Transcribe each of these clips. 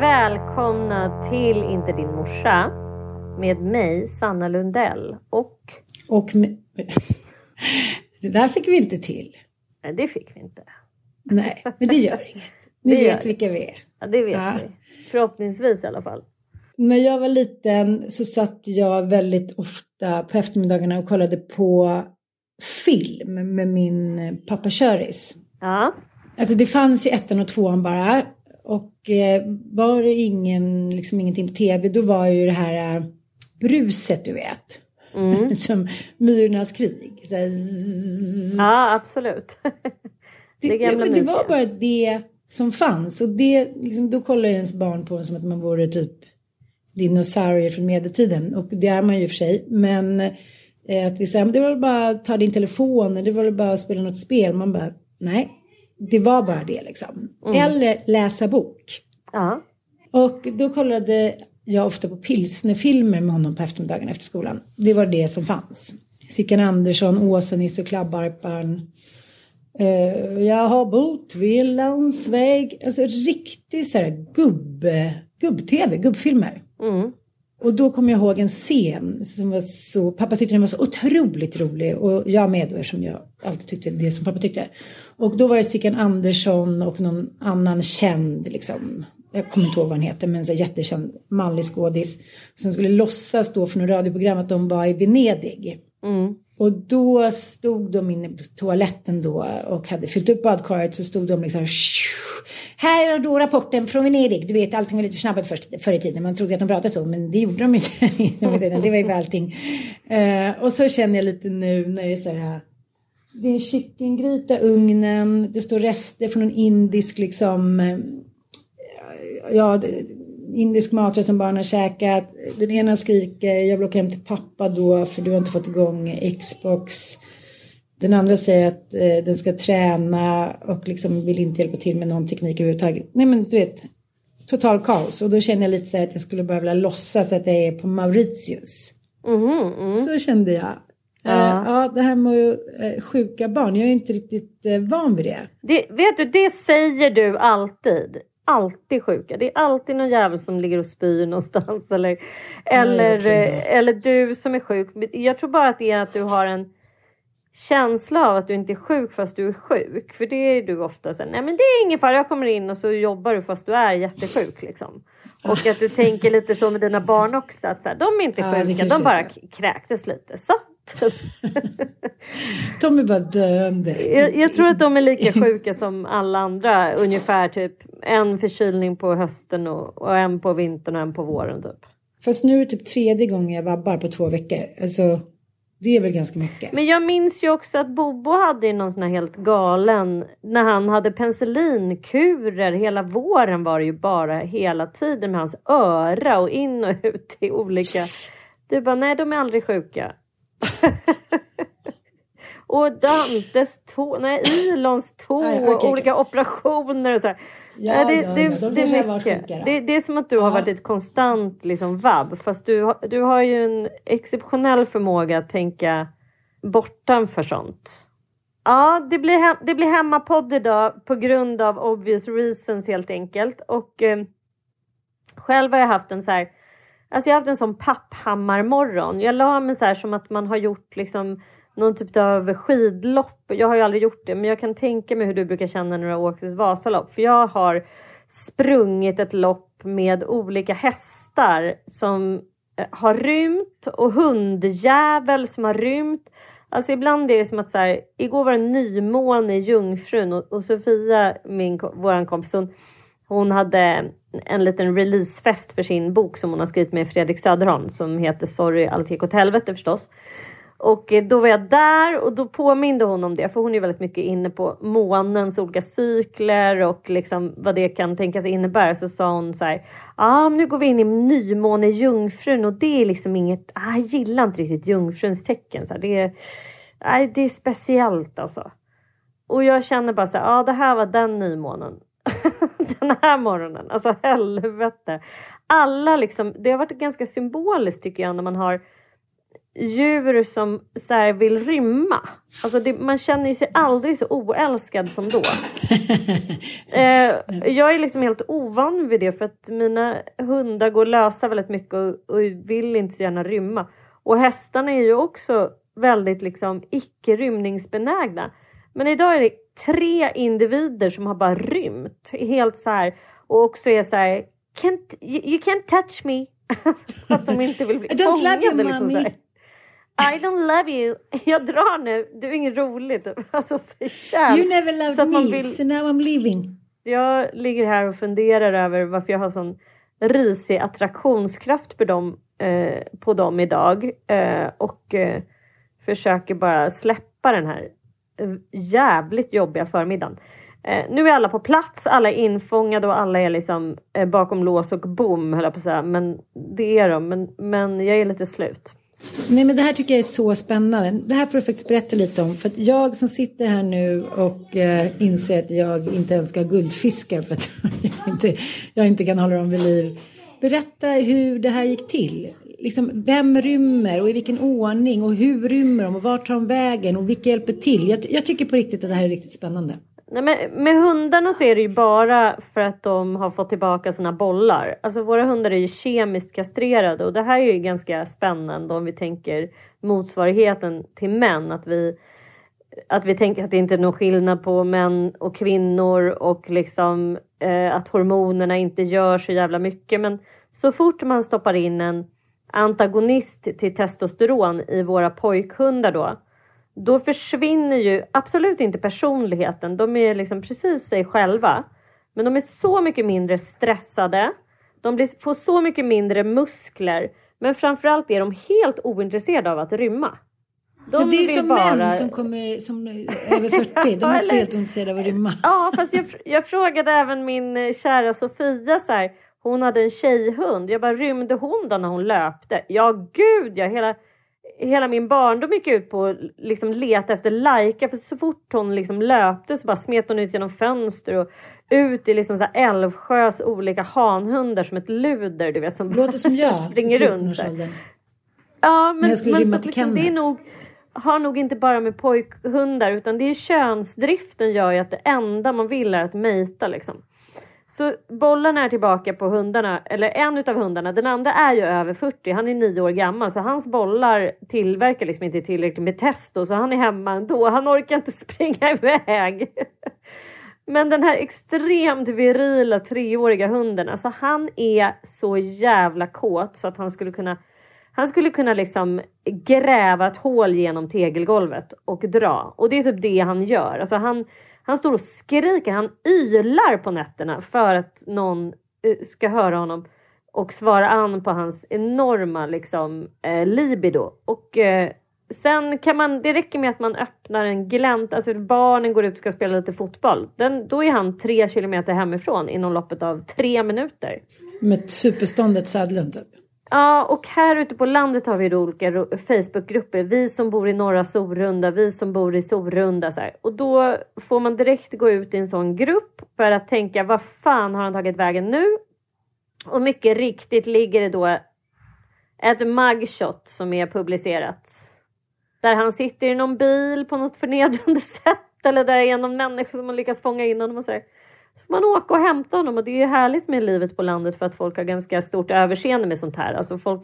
välkomna till Inte din morsa med mig, Sanna Lundell och... Och med... Det där fick vi inte till. Nej, det fick vi inte. Nej, men det gör inget. Ni Det vet vilka vi är. Ja, det vet Ja. vi. Förhoppningsvis i alla fall. När jag var liten så satt jag väldigt ofta på eftermiddagarna och kollade på film med min pappa Köris. Ja, Alltså det fanns ju ettan och tvåan bara. Och eh, var det ingen, liksom ingenting på tv då var ju det här eh, bruset du vet. Som Myrornas krig. Så här, ja absolut. Det, Det gamla det var bara det som fanns. Och det, liksom, då kollar ens barn på en som att man vore typ dinosaurier från medeltiden. Och det är man ju i och för sig. Men eh, att vi säger, det var bara att ta din telefon. eller Det var bara att spela något spel. Man bara, nej. Det var bara det liksom. Eller läsa bok. Ja, Och då kollade jag ofta på pilsnerfilmer med honom på eftermiddagen efter skolan. Det var det som fanns. Sickan Andersson, Åsa-Nisse och Klabbarpan. Uh, jag har bott vid landsväg. Alltså riktig så här gubb, gubb-tv, gubbfilmer. mm. Och då kommer jag ihåg en scen som var så, pappa tyckte den var så otroligt rolig och jag med då eftersom jag alltid tyckte det som pappa tyckte. Och då var det Sickan Andersson och någon annan känd liksom, jag kommer inte ihåg vad han heter, men en jättekänd manlig skådis som skulle låtsas då från något radioprogram att de var i Venedig. Mm. Och då stod de inne på toaletten då och hade fyllt upp badkaret så stod de liksom här är då rapporten från Venedig. Du vet allting var lite för snabbt först, förr i tiden. Man trodde att de pratade så men det gjorde de inte. det var ju allting. Eh, och så känner jag lite nu när det är så här. Det är en kycklinggryta i ugnen. Det står rester från en indisk liksom. Eh, ja, det- indisk maträtt som barnen käkat. Den ena skriker, jag vill åka hem till pappa då för du har inte fått igång Xbox. Den andra säger att eh, den ska träna och liksom vill inte hjälpa till med någon teknik överhuvudtaget. Nej men du vet, total kaos. Och då känner jag lite så här att jag skulle bara vilja låtsas att jag är på Mauritius. Mhm, mm. Så kände jag. Ja. Ja. ja, det här med eh, sjuka barn, jag är inte riktigt eh, van vid det. Det, vet du, det säger du alltid. Alltid sjuka. Det är alltid någon jävel som ligger och spyr någonstans. Eller, eller, då. eh, eller du som är sjuk. Jag tror bara att det är att du har en känsla av att du inte är sjuk fast du är sjuk. För det är du ofta så nej men det är ingen fara, jag kommer in och så jobbar du fast du är jättesjuk liksom. Och att du tänker lite så med dina barn också, att så här, de är inte Ja, sjuka, kanske de bara kräktes lite. Så. De är bara döende. Jag, jag tror att de är lika sjuka som alla andra, ungefär typ en förkylning på hösten och, och en på vintern och en på våren typ. Fast nu är det typ tredje gången jag vabbar på två veckor. Alltså, det är väl ganska mycket. Men jag minns ju också att Bobo hade någon sån här helt galen, när han hade penicillinkurer hela våren var det ju bara hela tiden med hans öra och in och ut i olika... Du bara, nej de är aldrig sjuka. och Dantes tå, nej Ilons tå, Nej, okej, okej. olika operationer och så här. Ja, Nej, det, ja, det, ja, de det, har är mycket. det, det är som att du har Ja. varit ett konstant liksom, vabb. Fast du, har- du har ju en exceptionell förmåga att tänka bortanför sånt. Ja, det blir, hem, det blir hemmapodd idag på grund av obvious reasons helt enkelt. Och eh, själv har jag haft en så här, alltså jag har haft en sån papphammarmorgon. Jag la mig så här som att man har gjort liksom någon typ av skidlopp. Jag har ju aldrig gjort det, men jag kan tänka mig hur du brukar känna när du har åkt ett Vasalopp. För jag har sprungit ett lopp med olika hästar som eh, har rymt och hundjävel som har rymt. Alltså ibland är det som att så här, igår var det nymåne i Jungfrun och, och Sofia, min, våran kompis, hon, hon hade en liten releasefest för sin bok som hon har skrivit med Fredrik Söderholm som heter Sorry allt gick åt helvete förstås. Och eh, då var jag där och då påminde hon om det för hon är väldigt mycket inne på månens olika cykler och liksom vad det kan tänkas innebära. Så sa hon så här, ja ah, nu går vi in i nymåne Jungfrun och det är liksom inget, ah, jag gillar inte riktigt Jungfruns tecken. Så här, det, är, ah, det är speciellt alltså. Och jag känner bara så här, ja ah, det här var den nymånen. den här morgonen, alltså helvete. Alla liksom, det har varit ganska symboliskt tycker jag när man har djur som så vill rymma. Alltså det, man känner sig aldrig så oälskad som då. eh, jag är liksom helt ovan vid det för att mina hundar går lösa väldigt mycket och, och vill inte så gärna rymma. Och hästarna är ju också väldigt liksom icke rymningsbenägna. Men idag är det tre individer som har bara rymt helt så här och också är så här can't, you, you can't touch me. Att de inte vill bli I don't love you, liksom mommy. I don't love you. Jag drar nu. Det är inget roligt. Alltså, You never loved me, vill- so now I'm leaving. Jag ligger här och funderar över varför jag har sån risig attraktionskraft på dem, eh, på dem idag. Eh, och eh, försöker bara släppa den här Eh, jävligt jobbiga förmiddagen. Eh, nu är alla på plats, alla är infångade och alla är liksom eh, bakom lås och bom höll jag på att säga. Men det är de. Men, men jag är lite slut. Nej men det här tycker jag är så spännande. Det här får du faktiskt berätta lite om. För att jag som sitter här nu och eh, inser att jag inte ens ska ha guldfiskar för att jag inte, jag inte kan hålla dem vid liv. Berätta hur det här gick till. Liksom, vem rymmer och i vilken ordning och hur rymmer de och vart tar de vägen och vilka hjälper till? Jag, jag tycker på riktigt att det här är riktigt spännande. Nej, men med hundarna så är det ju bara för att de har fått tillbaka sina bollar. Alltså våra hundar är ju kemiskt kastrerade och det här är ju ganska spännande om vi tänker motsvarigheten till män. Att vi, att vi tänker att det inte är någon skillnad på män och kvinnor och liksom eh, att hormonerna inte gör så jävla mycket. Men så fort man stoppar in en antagonist till testosteron i våra pojkhundar då då försvinner ju absolut inte personligheten. De är liksom precis sig själva. Men de är så mycket mindre stressade. De blir, får så mycket mindre muskler. Men framförallt är de helt ointresserade av att rymma. De Ja, det är som bara... män som kommer som är över 40. De är också helt ointresserade av att rymma. Ja, fast jag, jag frågade även min eh, kära Sofia så här. Hon hade en tjejhund. Jag bara, rymde hon då när hon löpte? Ja, gud ja. Hela, hela min barndom gick ut på att liksom leta efter lajka. För så fort hon liksom löpte så bara smet hon ut genom fönster och ut i liksom så här Älvsjös olika hanhundar som ett luder. Du vet, som Låter som jag. springer runt. så här. 14-årsåldern. Ja, men, jag skulle men rymma till liksom, det är nog, har nog inte bara med pojkhundar utan det är könsdriften gör ju att det enda man vill är att mejta liksom. Så bollarna är tillbaka på hundarna, eller en utav hundarna. Den andra är ju över 40, han är nio år gammal så hans bollar tillverkar liksom inte tillräckligt med testo så han är hemma ändå. Han orkar inte springa iväg. Men den här extremt virila treåriga hunden, alltså han är så jävla kåt så att han skulle kunna han skulle kunna liksom gräva ett hål genom tegelgolvet och dra. Och det är typ det han gör. Alltså han, han står och skriker, han ylar på nätterna för att någon eh, ska höra honom och svara an på hans enorma liksom, eh, libido. Och eh, sen kan man, det räcker med att man öppnar en glänt, alltså barnen går ut och ska spela lite fotboll. Den, då är han tre kilometer hemifrån inom loppet av tre minuter. Med superståndet Södlund typ? Ja, och här ute på landet har vi då olika Facebookgrupper. Vi som bor i norra Sorunda, vi som bor i Sorunda. Så här. Och då får man direkt gå ut i en sån grupp för att tänka vad fan har han tagit vägen nu? Och mycket riktigt ligger det då ett mugshot som är publicerat. Där han sitter i någon bil på något förnedrande sätt. Eller där är någon människa som har lyckats fånga in honom och så här. Får man åka och hämta honom och det är ju härligt med livet på landet för att folk har ganska stort överseende med sånt här. Alltså folk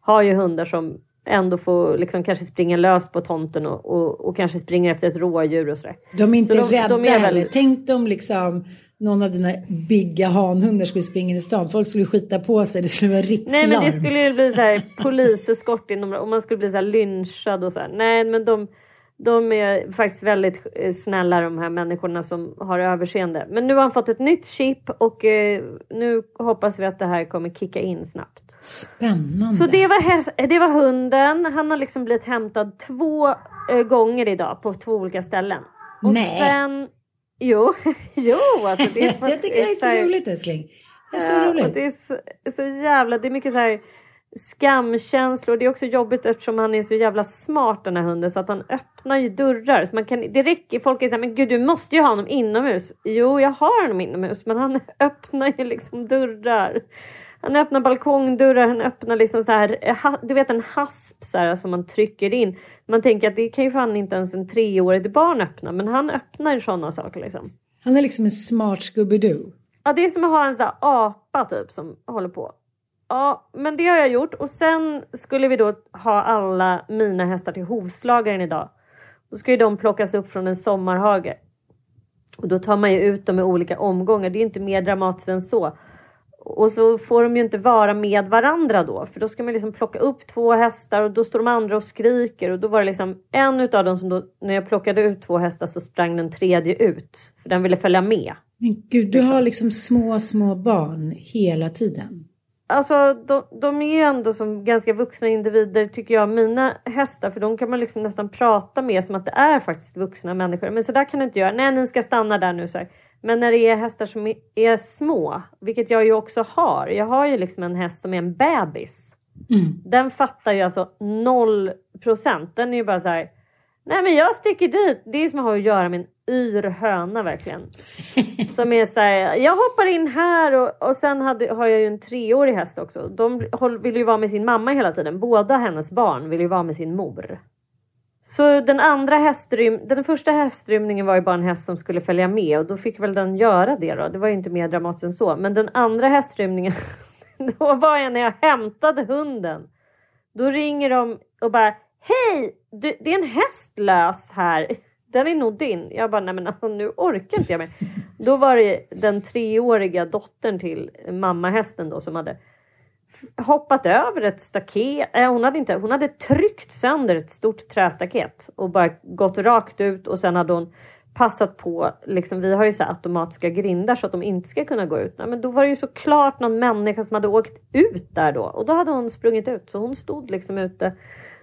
har ju hundar som ändå får liksom kanske springa löst på tomten och, och, och kanske springer efter ett rådjur och sådär. De är inte de, rädda de är väldigt... Tänk om liksom någon av dina bigga hanhundar skulle springa in i stan. Folk skulle skita på sig. Det skulle vara rikslarm. Nej men det skulle ju bli så här poliseskort inom och man skulle bli så här lynchad och så här. Nej men de de är faktiskt väldigt eh, snälla de här människorna som har överseende. Men nu har han fått ett nytt chip och eh, nu hoppas vi att det här kommer kicka in snabbt. Spännande. Så det var, det var hunden. Han har liksom blivit hämtad två eh, gånger idag på två olika ställen. Och Nej. Sen, jo, jo alltså det är, Jag tycker det är så roligt älskling. Det är så ja, roligt. Det är så, så jävla, det är mycket så här skamkänslor. Det är också jobbigt eftersom han är så jävla smart den här hunden så att han öppnar ju dörrar. Så man kan, det räcker, folk är såhär, men gud du måste ju ha honom inomhus. Jo, jag har honom inomhus men han öppnar ju liksom dörrar. Han öppnar balkongdörrar, han öppnar liksom så här, du vet en hasp så här, som man trycker in. Man tänker att det kan ju fan inte ens en treårig barn öppna, men han öppnar sådana saker liksom. Han är liksom en smart Scooby-Doo. Ja, det är som att ha en sån här apa typ som håller på. Ja, men det har jag gjort och sen skulle vi då ha alla mina hästar till hovslagaren idag. Då ska ju de plockas upp från en sommarhage. Och då tar man ju ut dem i olika omgångar. Det är inte mer dramatiskt än så. Och så får de ju inte vara med varandra då, för då ska man liksom plocka upp två hästar och då står de andra och skriker och då var det liksom en utav dem som då, när jag plockade ut två hästar så sprang den tredje ut, för den ville följa med. Men gud, du har liksom små, små barn hela tiden. Alltså de, de är ju ändå som ganska vuxna individer tycker jag, mina hästar, för de kan man liksom nästan prata med som att det är faktiskt vuxna människor. Men så där kan du inte göra. Nej, ni ska stanna där nu. Så här. Men när det är hästar som är, är, små, vilket jag ju också har. Jag har ju liksom en häst som är en bebis. Mm. Den fattar ju alltså noll procent. Den är ju bara så här. Nej men jag sticker dit. Det är som att ha att göra med en yr höna verkligen. Som är så här, jag hoppar in här och, och sen hade, har jag ju en treårig häst också. De vill ju vara med sin mamma hela tiden. Båda hennes barn vill ju vara med sin mor. Så den andra hästrym, den första hästrymningen var ju bara en häst som skulle följa med och då fick väl den göra det då. Det var ju inte mer dramatiskt än så. Men den andra hästrymningen, då var jag när jag hämtade hunden. Då ringer de och bara Hej! Du, det är en häst lös här den är nog din. Jag bara, nej men alltså, nu orkar inte jag mer. Då var det den treåriga dottern till mammahästen då som hade hoppat över ett staket. Äh, hon, hade inte, hon hade tryckt sönder ett stort trästaket och bara gått rakt ut och sen hade hon passat på, liksom, vi har ju så automatiska grindar så att de inte ska kunna gå ut. Nej, men då var det ju såklart någon människa som hade åkt ut där då och då hade hon sprungit ut så hon stod liksom ute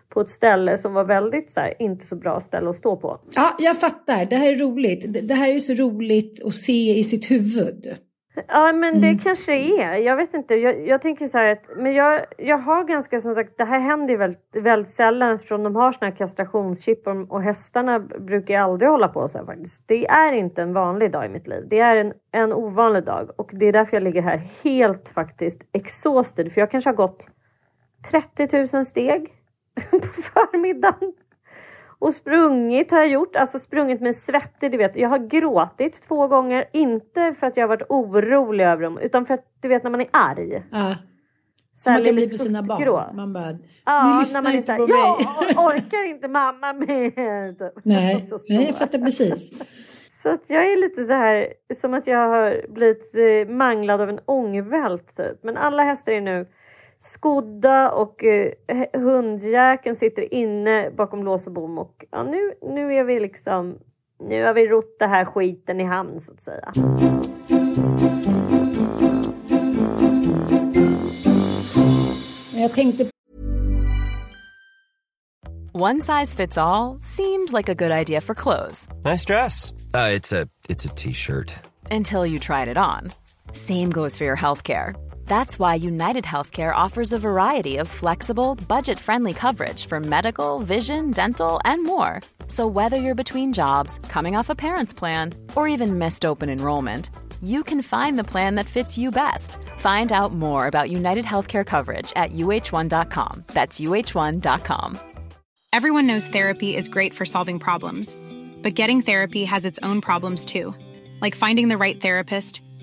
på ett ställe som var väldigt så här, inte så bra ställe att stå på. Ja, jag fattar. Det här är roligt. Det här är så roligt att se i sitt huvud. Ja, men det mm. kanske är. Jag vet inte. Jag, jag tänker så här att men jag, jag har ganska som sagt, det här händer ju väldigt, väldigt sällan eftersom de har såna här kastrationschip och, och hästarna brukar ju aldrig hålla på så här faktiskt. Det är inte en vanlig dag i mitt liv. Det är en, en ovanlig dag och det är därför jag ligger här helt faktiskt exhausted. För jag kanske har gått 30 000 steg på förmiddagen. Och sprungit har jag gjort, alltså sprungit mig svettig, du vet. Jag har gråtit två gånger, inte för att jag har varit orolig över dem, utan för att du vet när man är arg. Ja. Som man kan bli för sina barn. Man bara, ja, ni lyssnar inte på mig. Jag orkar inte mamma med. Typ. Nej, nej, jag fattar precis. Så att jag är lite så här, som att jag har blivit eh, manglad av en ångvält typ. Men alla hästar är nu skodda och eh, hundjäkeln sitter inne bakom lås och bom och ja, nu, nu är vi liksom, nu har vi rott det här skiten i hamn så att säga. Jag tänkte One size fits all seemed like a good idea for clothes. Nice dress. Uh, it's a it's a t-shirt. Until you tried it on. Same goes for your healthcare. That's why United Healthcare offers a variety of flexible, budget friendly coverage for medical, vision, dental, and more. So, whether you're between jobs, coming off a parent's plan, or even missed open enrollment, you can find the plan that fits you best. Find out more about United Healthcare coverage at uh1.com. That's uh1.com. Everyone knows therapy is great for solving problems, but getting therapy has its own problems too, like finding the right therapist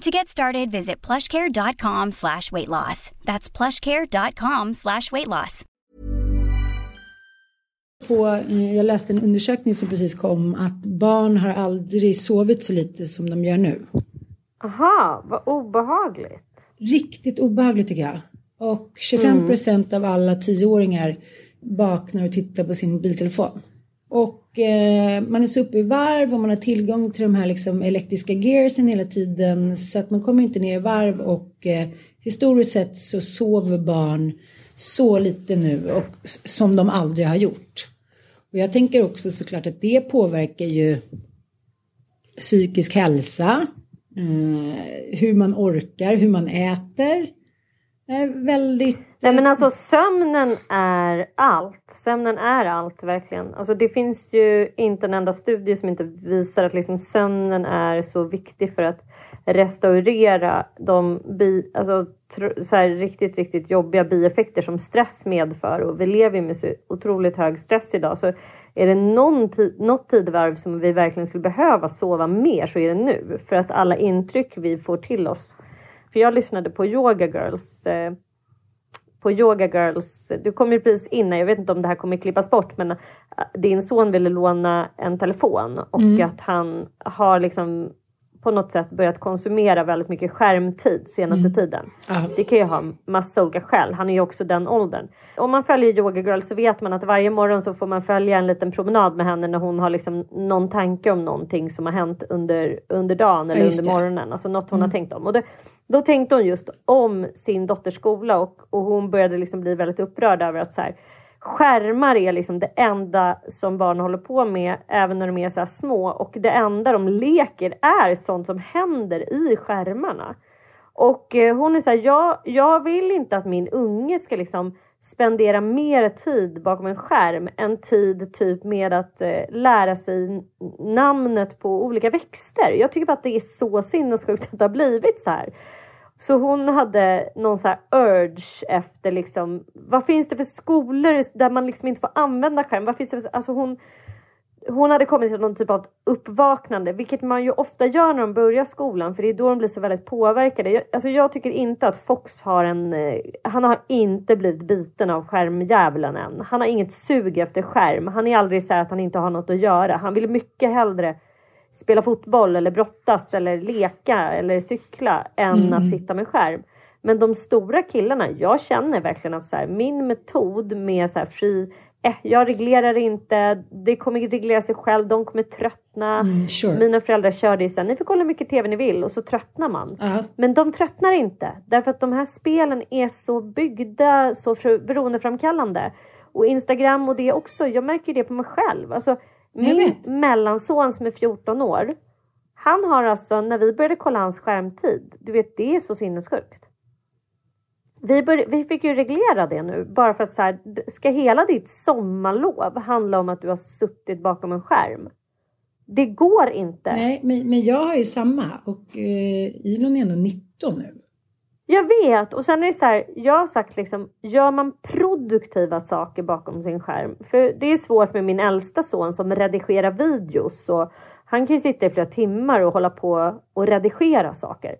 To get started, visit plushcare.com slash weight loss. That's plushcare.com slash weight loss. På, eh, jag läste en undersökning som precis kom att barn har aldrig sovit så lite som de gör nu. Aha, vad obehagligt. Riktigt obehagligt tycker jag. Och 25 procent av alla tioåringar vaknar och tittar på sin mobiltelefon. Och eh, man är så uppe i varv och man har tillgång till de här liksom elektriska gearsen hela tiden så att man kommer inte ner i varv och eh, historiskt sett så sover barn så lite nu och som de aldrig har gjort. Och jag tänker också såklart att det påverkar ju psykisk hälsa, eh, hur man orkar, hur man äter. Eh, väldigt Nej men alltså sömnen är allt. Sömnen är allt verkligen. Alltså det finns ju inte en enda studie som inte visar att liksom sömnen är så viktig för att restaurera de bi, alltså, så här riktigt, riktigt jobbiga bieffekter som stress medför. Och vi lever ju med så otroligt hög stress idag. Så är det någon tid, något tidevarv som vi verkligen skulle behöva sova mer så är det nu. För att alla intryck vi får till oss. För jag lyssnade på Yoga Girls eh, på Yoga Girls. Du kom ju precis innan, jag vet inte om det här kommer klippas bort, men äh, din son ville låna en telefon och mm. att han har liksom på något sätt börjat konsumera väldigt mycket skärmtid senaste mm. tiden. Ah. Det kan ju ha massa olika skäl. Han är ju också den åldern. Om man följer Yoga Girl så vet man att varje morgon så får man följa en liten promenad med henne när hon har liksom någon tanke om någonting som har hänt under, under dagen eller under morgonen. Alltså något hon mm. har tänkt om. Och det, då tänkte hon just om sin dotters skola och, och hon började liksom bli väldigt upprörd över att så här, skärmar är liksom det enda som barn håller på med även när de är så små och det enda de leker är sånt som händer i skärmarna. Och eh, hon är så här, jag, jag vill inte att min unge ska liksom spendera mer tid bakom en skärm än tid typ med att eh, lära sig namnet på olika växter. Jag tycker bara att det är så sinnessjukt att det har blivit så här. Så hon hade någon så här urge efter liksom, vad finns det för skolor där man liksom inte får använda skärm? Vad finns det för, alltså hon, hon hade kommit till någon typ av uppvaknande, vilket man ju ofta gör när de börjar skolan, för det är då de blir så väldigt påverkade. Jag, alltså jag tycker inte att Fox har en... Eh, han har inte blivit biten av skärmdjävulen än. Han har inget sug efter skärm. Han är aldrig så att han inte har något att göra. Han vill mycket hellre spela fotboll eller brottas eller leka eller cykla än mm. att sitta med skärm. Men de stora killarna, jag känner verkligen att så här, min metod med så här fri eh, jag reglerar inte, det kommer reglera sig själv, de kommer tröttna. Mm, sure. Mina föräldrar körde ju sen, ni får kolla hur mycket TV ni vill och så tröttnar man. Uh -huh. Men de tröttnar inte, därför att de här spelen är så byggda, så beroendeframkallande. Och Instagram och det också, jag märker det på mig själv. Alltså, min mellanson som är 14 år, han har alltså, när vi började kolla hans skärmtid, du vet det är så sinnessjukt. Vi, bör, vi fick ju reglera det nu bara för att så här, ska hela ditt sommarlov handla om att du har suttit bakom en skärm? Det går inte. Nej, men, men jag har ju samma och eh, Ilon är ändå 19 nu. Jag vet och sen är det så här, jag har sagt liksom, gör man produktiva saker bakom sin skärm? För det är svårt med min äldsta son som redigerar videos och han kan ju sitta i flera timmar och hålla på och redigera saker.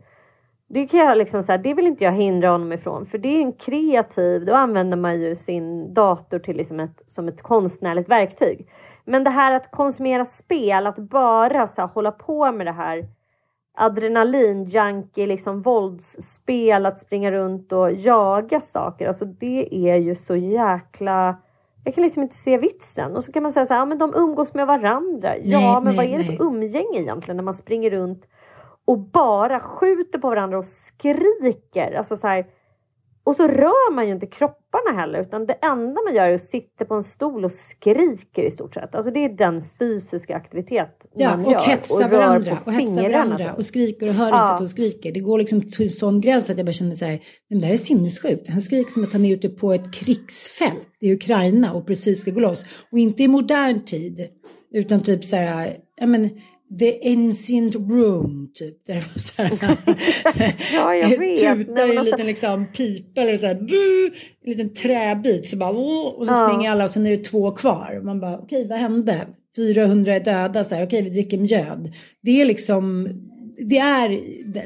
Det kan jag liksom så här, det vill inte jag hindra honom ifrån för det är en kreativ, då använder man ju sin dator till liksom ett, som ett konstnärligt verktyg. Men det här att konsumera spel, att bara så här, hålla på med det här adrenalinjunkie, liksom våldsspel, att springa runt och jaga saker. Alltså det är ju så jäkla... Jag kan liksom inte se vitsen. Och så kan man säga så här, ja men de umgås med varandra. Nej, ja, men nej, vad är det för umgänge egentligen när man springer runt och bara skjuter på varandra och skriker? Alltså så här, och så rör man ju inte kropparna heller utan det enda man gör är att sitta på en stol och skriker i stort sett. Alltså det är den fysiska aktivitet ja, man och gör. Hetsa och varandra, och hetsa varandra och skriker och hör ja. inte att de skriker. Det går liksom till sån gräns att jag bara känner så här, det där är sinnessjukt. Han skriker som att han är ute på ett krigsfält i Ukraina och precis ska gå loss. Och inte i modern tid utan typ så här, ja men The Ancient Room, typ. Där det var så här, ja, jag vet. tutar i en liten liksom, pipa eller så här, buh, en liten träbit. Så bara, och så ja. springer alla och sen är det två kvar. Man bara, okej, vad hände? 400 är döda, så här, okej, vi dricker mjöd. Det är liksom, det är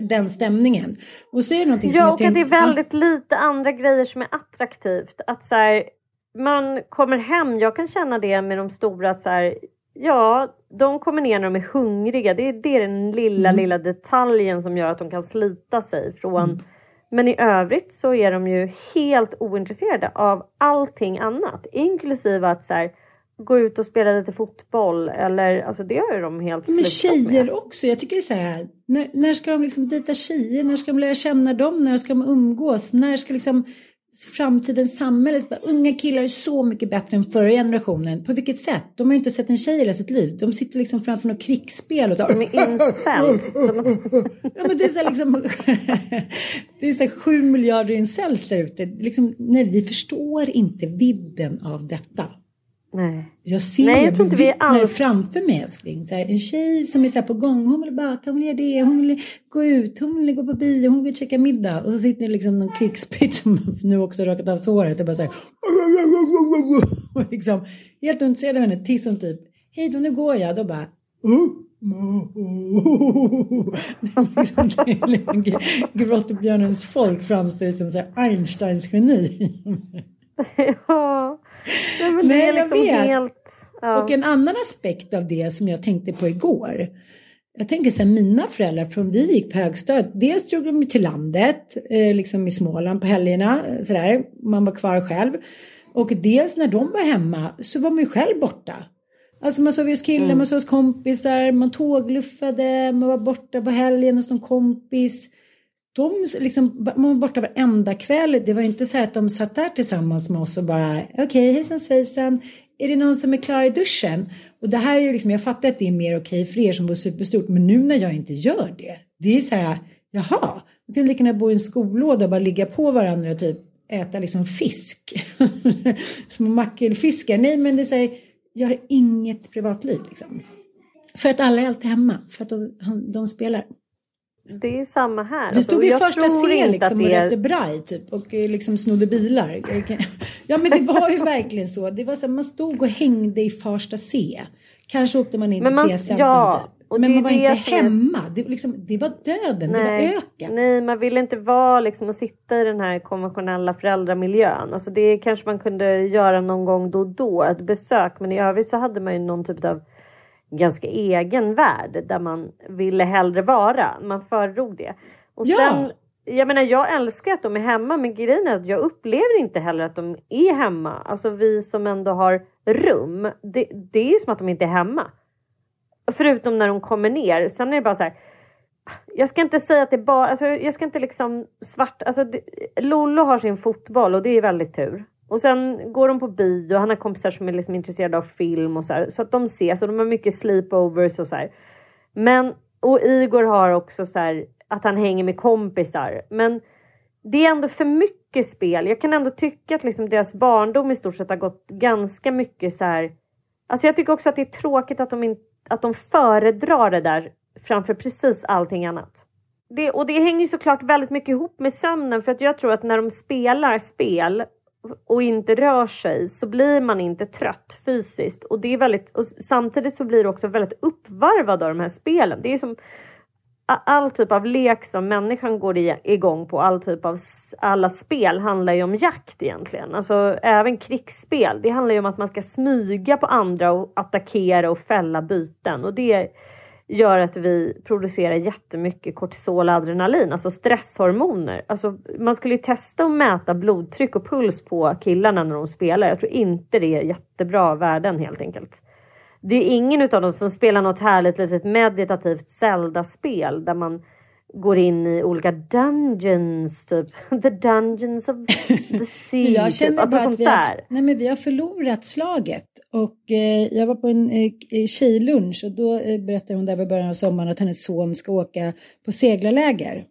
den stämningen. Och så är det någonting som ja, och att det är väldigt lite andra grejer som är attraktivt. Att så här, man kommer hem, jag kan känna det med de stora, att så här, Ja, de kommer ner när de är hungriga. Det är, det är den lilla, mm. lilla detaljen som gör att de kan slita sig från... Mm. Men i övrigt så är de ju helt ointresserade av allting annat. Inklusive att så här, gå ut och spela lite fotboll. Eller, alltså det har ju de helt Men tjejer med. också. Jag tycker så här, när, när ska de liksom dejta tjejer? När ska de lära känna dem? När ska de umgås? När ska liksom framtidens samhälle. Unga killar är så mycket bättre än förra generationen. På vilket sätt? De har ju inte sett en tjej i hela sitt liv. De sitter liksom framför något krigsspel och tar... De är ja, men det är så liksom... det är så sju miljarder incels där ute. Liksom, nej, vi förstår inte vidden av detta. Nej. Jag ser Nej, jag det, vi alls... framför mig älskling. Så här, en tjej som är så på gång, hon vill baka, hon vill göra det, hon vill gå ut, hon vill gå på bio, hon vill käka middag. Och så sitter det liksom någon krigsbit som nu också rakat av såret och bara så här, och liksom helt ointresserad av henne tills hon typ, hej då nu går jag, då bara liksom, Grottbjörnens folk framstår som så Einsteins geni. ja. Nej, men Nej, det är liksom jag vet. helt... Ja. Och en annan aspekt av det som jag tänkte på igår. Jag tänker så här, mina föräldrar från vi gick på högstadiet, dels drog de till landet, eh, liksom i Småland på helgerna, så där, man var kvar själv. Och dels när de var hemma så var man ju själv borta. Alltså man sov hos killar, mm. man sov hos kompisar, man tågluffade, man var borta på helgen hos någon kompis de liksom, man var borta varenda kväll. Det var inte så att de satt där tillsammans med oss och bara okej okay, hejsan svejsan. Är det någon som är klar i duschen? Och det här är ju liksom, jag fattar att det är mer okej okay för er som bor superstort. Men nu när jag inte gör det. Det är så här, jaha, man kunde lika gärna bo i en skolåda och bara ligga på varandra och typ äta liksom fisk. Små mackelfiskar. Nej men det är så här, jag har inget privatliv liksom. För att alla är alltid hemma. För att de, de spelar det är samma här. Vi stod alltså, i första C liksom och rökte braj typ och eh, liksom snodde bilar. Ja men det var ju verkligen så. Det var så man stod och hängde i första C. Kanske åkte man in till T-centrum ja, typ. Men man var inte hemma. Är... Det, liksom, det, var döden, nej, det var öken. Nej, man ville inte vara liksom och sitta i den här konventionella föräldramiljön. Alltså det kanske man kunde göra någon gång då och då, ett besök. Men i övrigt så hade man ju någon typ av ganska egen värld där man ville hellre vara. Man föredrog det. Och ja. sen, jag menar jag älskar att de är hemma men grejen är att jag upplever inte heller att de är hemma. Alltså vi som ändå har rum. Det, det är ju som att de inte är hemma. Förutom när de kommer ner. Sen är det bara så här. Jag ska inte säga att det bara, alltså jag ska inte liksom svart, alltså det, Lollo har sin fotboll och det är väldigt tur. Och sen går de på bio, han har kompisar som är liksom intresserade av film och så här, så att de ses och de har mycket sleepovers och så här. Men, och Igor har också så här, att han hänger med kompisar. Men det är ändå för mycket spel. Jag kan ändå tycka att liksom deras barndom i stort sett har gått ganska mycket så här. Alltså jag tycker också att det är tråkigt att de, in, att de föredrar det där framför precis allting annat. Det, och det hänger såklart väldigt mycket ihop med sömnen för att jag tror att när de spelar spel och inte rör sig så blir man inte trött fysiskt. Och det är väldigt, och samtidigt så blir du också väldigt uppvarvad av de här spelen. Det är som all typ av lek som människan går igång på, all typ av alla spel handlar ju om jakt egentligen. Alltså även krigsspel. Det handlar ju om att man ska smyga på andra och attackera och fälla byten. Och det gör att vi producerar jättemycket kortisol och adrenalin, alltså stresshormoner. Alltså, man skulle ju testa att mäta blodtryck och puls på killarna när de spelar. Jag tror inte det är jättebra värden helt enkelt. Det är ingen av dem som spelar något härligt litet meditativt Zelda-spel där man går in i olika dungeons, typ. The dungeons of the sea. jag känner typ. alltså, bara att vi har, nej, men vi har förlorat slaget. Och eh, jag var på en eh, tjejlunch och då eh, berättade hon där i början av sommaren att hennes son ska åka på seglarläger.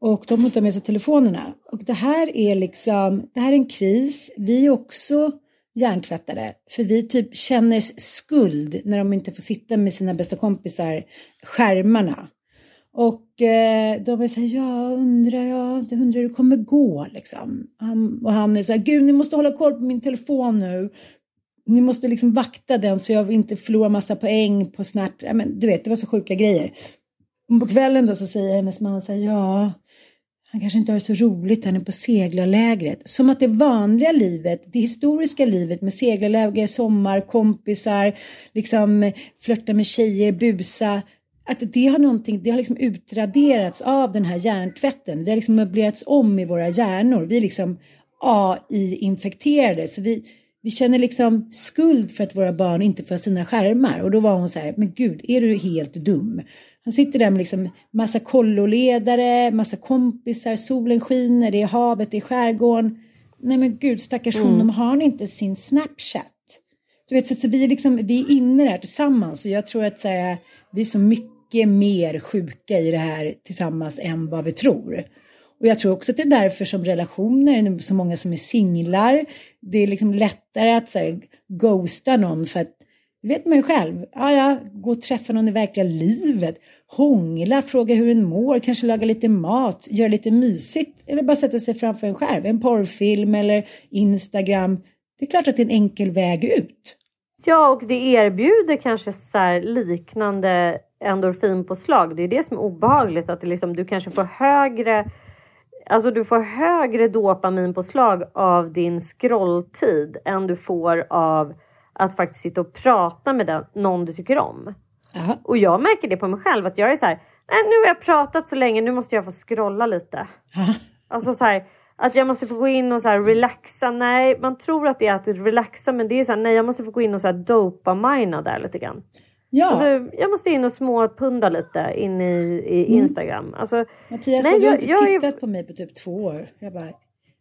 Och de får med sig telefonerna. Och det här är liksom, det här är en kris. Vi är också hjärntvättade. För vi typ känner skuld när de inte får sitta med sina bästa kompisar, skärmarna. Och eh, de är så här, ja undrar jag, det undrar hur det kommer gå liksom. Han, och han är så här, gud ni måste hålla koll på min telefon nu. Ni måste liksom vakta den så jag inte förlorar massa poäng på Snap. Ja, men, du vet, det var så sjuka grejer. Och på kvällen då så säger hennes man så här, ja, han kanske inte har det så roligt, han är på seglarlägret. Som att det vanliga livet, det historiska livet med seglarläger, sommar, kompisar, liksom flörta med tjejer, busa, att det har någonting, det har liksom utraderats av den här hjärntvätten. Vi har liksom möblerats om i våra hjärnor. Vi är liksom AI-infekterade. Så vi, vi känner liksom skuld för att våra barn inte får sina skärmar. Och då var hon så här, men gud, är du helt dum? Han sitter där med liksom massa kolloledare, massa kompisar, solen skiner, det är havet, det är skärgården. Nej men gud, stackars mm. honom, har han inte sin Snapchat? Du vet, så, så vi, är liksom, vi är inne där tillsammans och jag tror att så här, vi är så mycket mer sjuka i det här tillsammans än vad vi tror. Och jag tror också att det är därför som relationer, så många som är singlar, det är liksom lättare att så här, ghosta någon för att det vet man ju själv. Ja, ja, gå och träffa någon i verkliga livet. Hångla, fråga hur en mår, kanske laga lite mat, göra lite mysigt. Eller bara sätta sig framför en skärm, en porrfilm eller Instagram. Det är klart att det är en enkel väg ut. Ja, och det erbjuder kanske så liknande endorfinpåslag. Det är det som är obehagligt, att det liksom, du kanske får högre Alltså du får högre dopaminpåslag av din scrolltid än du får av att faktiskt sitta och prata med den, någon du tycker om. Aha. Och jag märker det på mig själv att jag är så här, nej nu har jag pratat så länge, nu måste jag få scrolla lite. Aha. Alltså så här, att jag måste få gå in och så här relaxa. Nej, man tror att det är att relaxa men det är så här, nej jag måste få gå in och så här dopamina där lite grann. Ja. Alltså, jag måste in och småpunda lite in i, i mm. Instagram. Alltså, Mattias, nej, du har inte jag, tittat är... på mig på typ två år. Jag bara, nej.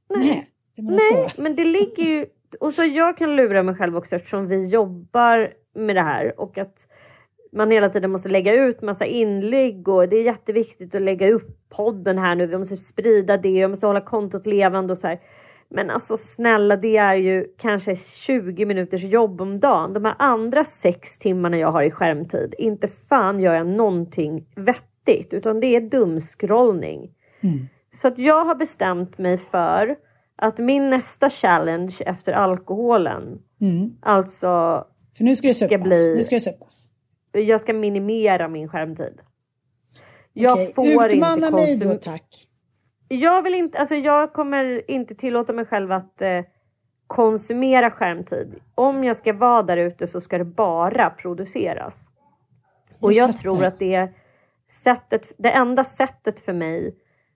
Nej, nej men det ligger ju... Och så jag kan lura mig själv också eftersom vi jobbar med det här och att man hela tiden måste lägga ut massa inlägg och det är jätteviktigt att lägga upp podden här nu. Vi måste sprida det, jag måste hålla kontot levande och så här. Men alltså snälla, det är ju kanske 20 minuters jobb om dagen. De här andra sex timmarna jag har i skärmtid, inte fan gör jag någonting vettigt. utan det är dumskrollning. Mm. Så att jag har bestämt mig för att min nästa challenge efter alkoholen, Mm. alltså För nu ska det suppas. bli- Nu ska det suppas. jag ska minimera min skärmtid. Jag Okej, får Utmana inte mig då tack. Jag vill inte, alltså jag kommer inte tillåta mig själv att eh, konsumera skärmtid. Om jag ska vara där ute så ska det bara produceras. Och Jag tror att det sättet, det enda sättet för mig,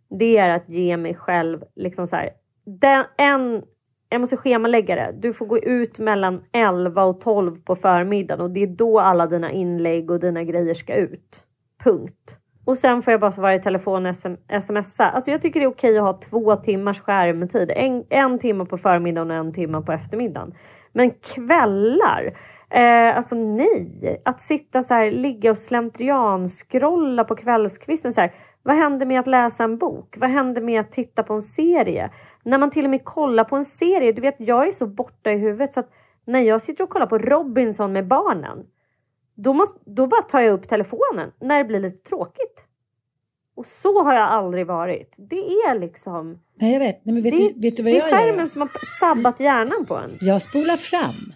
det är att ge mig själv liksom så här, den, en, jag måste schemalägga det. Du får gå ut mellan 11 och 12 på förmiddagen och det är då alla dina inlägg och dina grejer ska ut. Punkt. Och sen får jag bara svara i telefon och sm- smsa. Alltså jag tycker det är okej att ha två timmars skärmtid. En, en timme på förmiddagen och en timme på eftermiddagen. Men kvällar, eh, alltså nej. Att sitta så här, ligga och slentrian-scrolla på kvällskvisten. Så här, vad händer med att läsa en bok? Vad händer med att titta på en serie? När man till och med kollar på en serie, du vet jag är så borta i huvudet så att när jag sitter och kollar på Robinson med barnen, då, måste, då bara tar jag upp telefonen när det blir lite tråkigt. Och så har jag aldrig varit. Det är liksom... Nej, jag vet. Nej, men vet, det, du, vet du vad det jag är gör? skärmen som har sabbat hjärnan på en. Jag spolar fram.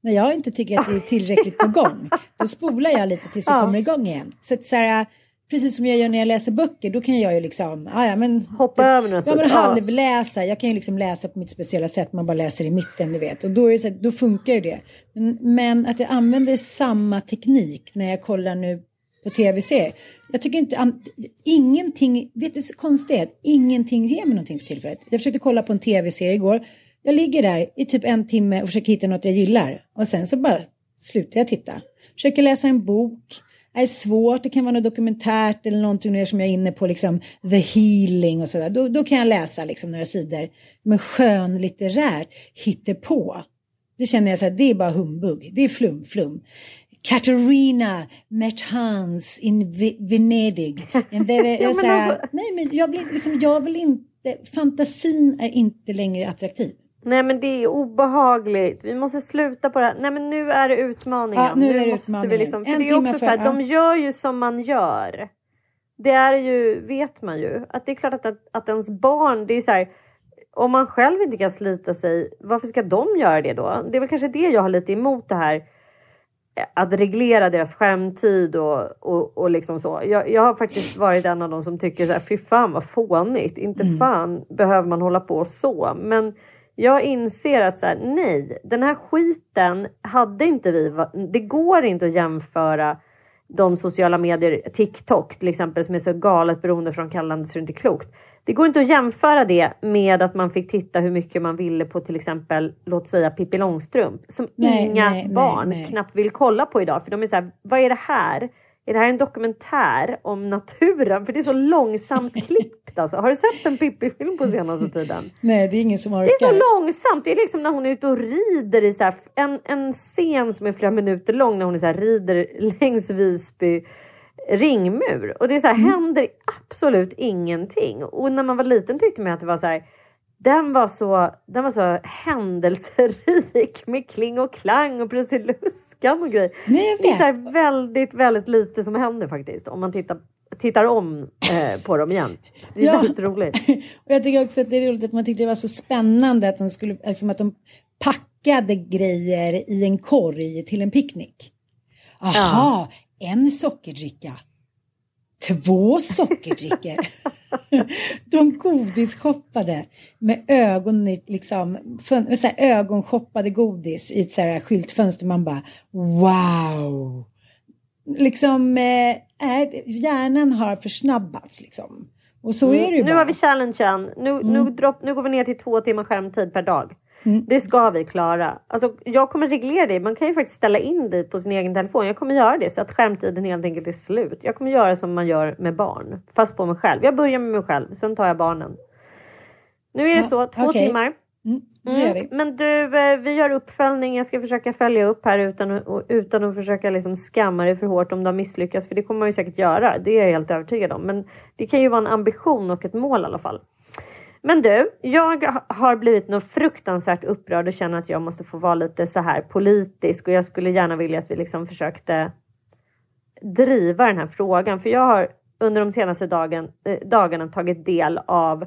När jag inte tycker att det är tillräckligt på gång, då spolar jag lite tills det Ja. kommer igång igen. Så att så här, precis som jag gör när jag läser böcker, då kan jag ju liksom, ah, ja men. Hoppa över några Ja men halvläsa, jag kan ju liksom läsa på mitt speciella sätt, man bara läser i mitten, du vet. Och då, är det så här, då funkar ju det. Men, men att jag använder samma teknik när jag kollar nu på tv-serier. Jag tycker inte, an- ingenting, vet du så konstigt? Ingenting ger mig någonting för tillfället. Jag försökte kolla på en tv-serie igår. Jag ligger där i typ en timme och försöker hitta något jag gillar. Och sen så bara slutar jag titta. Försöker läsa en bok. Är svårt, det kan vara något dokumentärt eller någonting mer som jag är inne på, liksom the healing och sådär. Då, då kan jag läsa liksom några sidor. Men skönlitterärt, hittepå. Det känner jag så här, det är bara humbug. Det är flum, flum. Katarina met Hans in Ve- Venedig. And they were- Ja, men så här, alltså- Nej, men jag liksom, jag vill inte, fantasin är inte längre attraktiv. Nej men det är obehagligt. Vi måste sluta på det här. Nej men nu är det utmaningen. Ja, nu är det måste utmaningen. Vi liksom, för En det är också för- så här, ja. de gör ju som man gör. Det är ju, vet man ju, att det är klart att, att, att ens barn, det är så här, om man själv inte kan slita sig, varför ska de göra det då? Det är väl kanske det jag har lite emot det här eh, att reglera deras skärmtid och, och, och liksom så. Jag, jag har faktiskt varit en av de som tycker så här, fy fan vad fånigt. Inte Mm. fan behöver man hålla på så. Men jag inser att så här, nej, den här skiten hade inte vi. Det går inte att jämföra de sociala medier, TikTok till exempel, som är så galet beroende från kallande så det är inte klokt. Det går inte att jämföra det med att man fick titta hur mycket man ville på till exempel, låt säga Pippi Långstrump, som Nej, inga nej, barn nej. knappt vill kolla på idag. För de är så här, vad är det här? Är det här en dokumentär om naturen? För det är så långsamt klippt alltså. Har du sett en Pippi-film på senaste tiden? Nej, det är ingen som orkar. Det är så långsamt. Det är liksom när hon är ute och rider i så här, en, en scen som är flera minuter lång när hon är så här, rider längs Visby ringmur. Och det är så här, Mm. händer absolut ingenting. Och när man var liten tyckte man att det var så här, den var så, den var så händelserik med kling och klang och Prussiluskan och grejer. Nej, Det är så väldigt, väldigt lite som händer faktiskt. Om man tittar, tittar om eh, på dem igen. Det är Ja. väldigt roligt. Och jag tycker också att det är roligt att man tyckte det var så spännande att de, skulle, liksom att de packade grejer i en korg till en picknick. Aha, en sockerdricka. Två sockerdrickor. de godisshoppade med ögon liksom, fön, så här, ögonshoppade godis i ett så här skyltfönster. Man bara wow. Liksom eh, är, hjärnan har försnabbats liksom. Och så är det ju Mm. Nu bara. har vi challengen. Nu, nu, dropp, nu går vi ner till två timmar skärmtid per dag. Mm. Det ska vi klara. Alltså, jag kommer reglera det. Man kan ju faktiskt ställa in det på sin egen telefon. Jag kommer göra det så att skärmtiden helt enkelt är slut. Jag kommer göra som man gör med barn. Fast på mig själv. Jag börjar med mig själv. Sen tar jag barnen. Nu är det så. Två okej. timmar. Mm. Mm, men du, eh, vi gör uppföljning. Jag ska försöka följa upp här utan, att- utan att försöka liksom skamma dig för hårt om du har misslyckats. För det kommer man ju säkert göra. Det är jag helt övertygad om. Men det kan ju vara en ambition och ett mål i alla fall. Men du, jag har blivit något fruktansvärt upprörd och känner att jag måste få vara lite så här politisk. Och jag skulle gärna vilja att vi liksom försökte driva den här frågan. För jag har under de senaste dagen, eh, dagarna tagit del av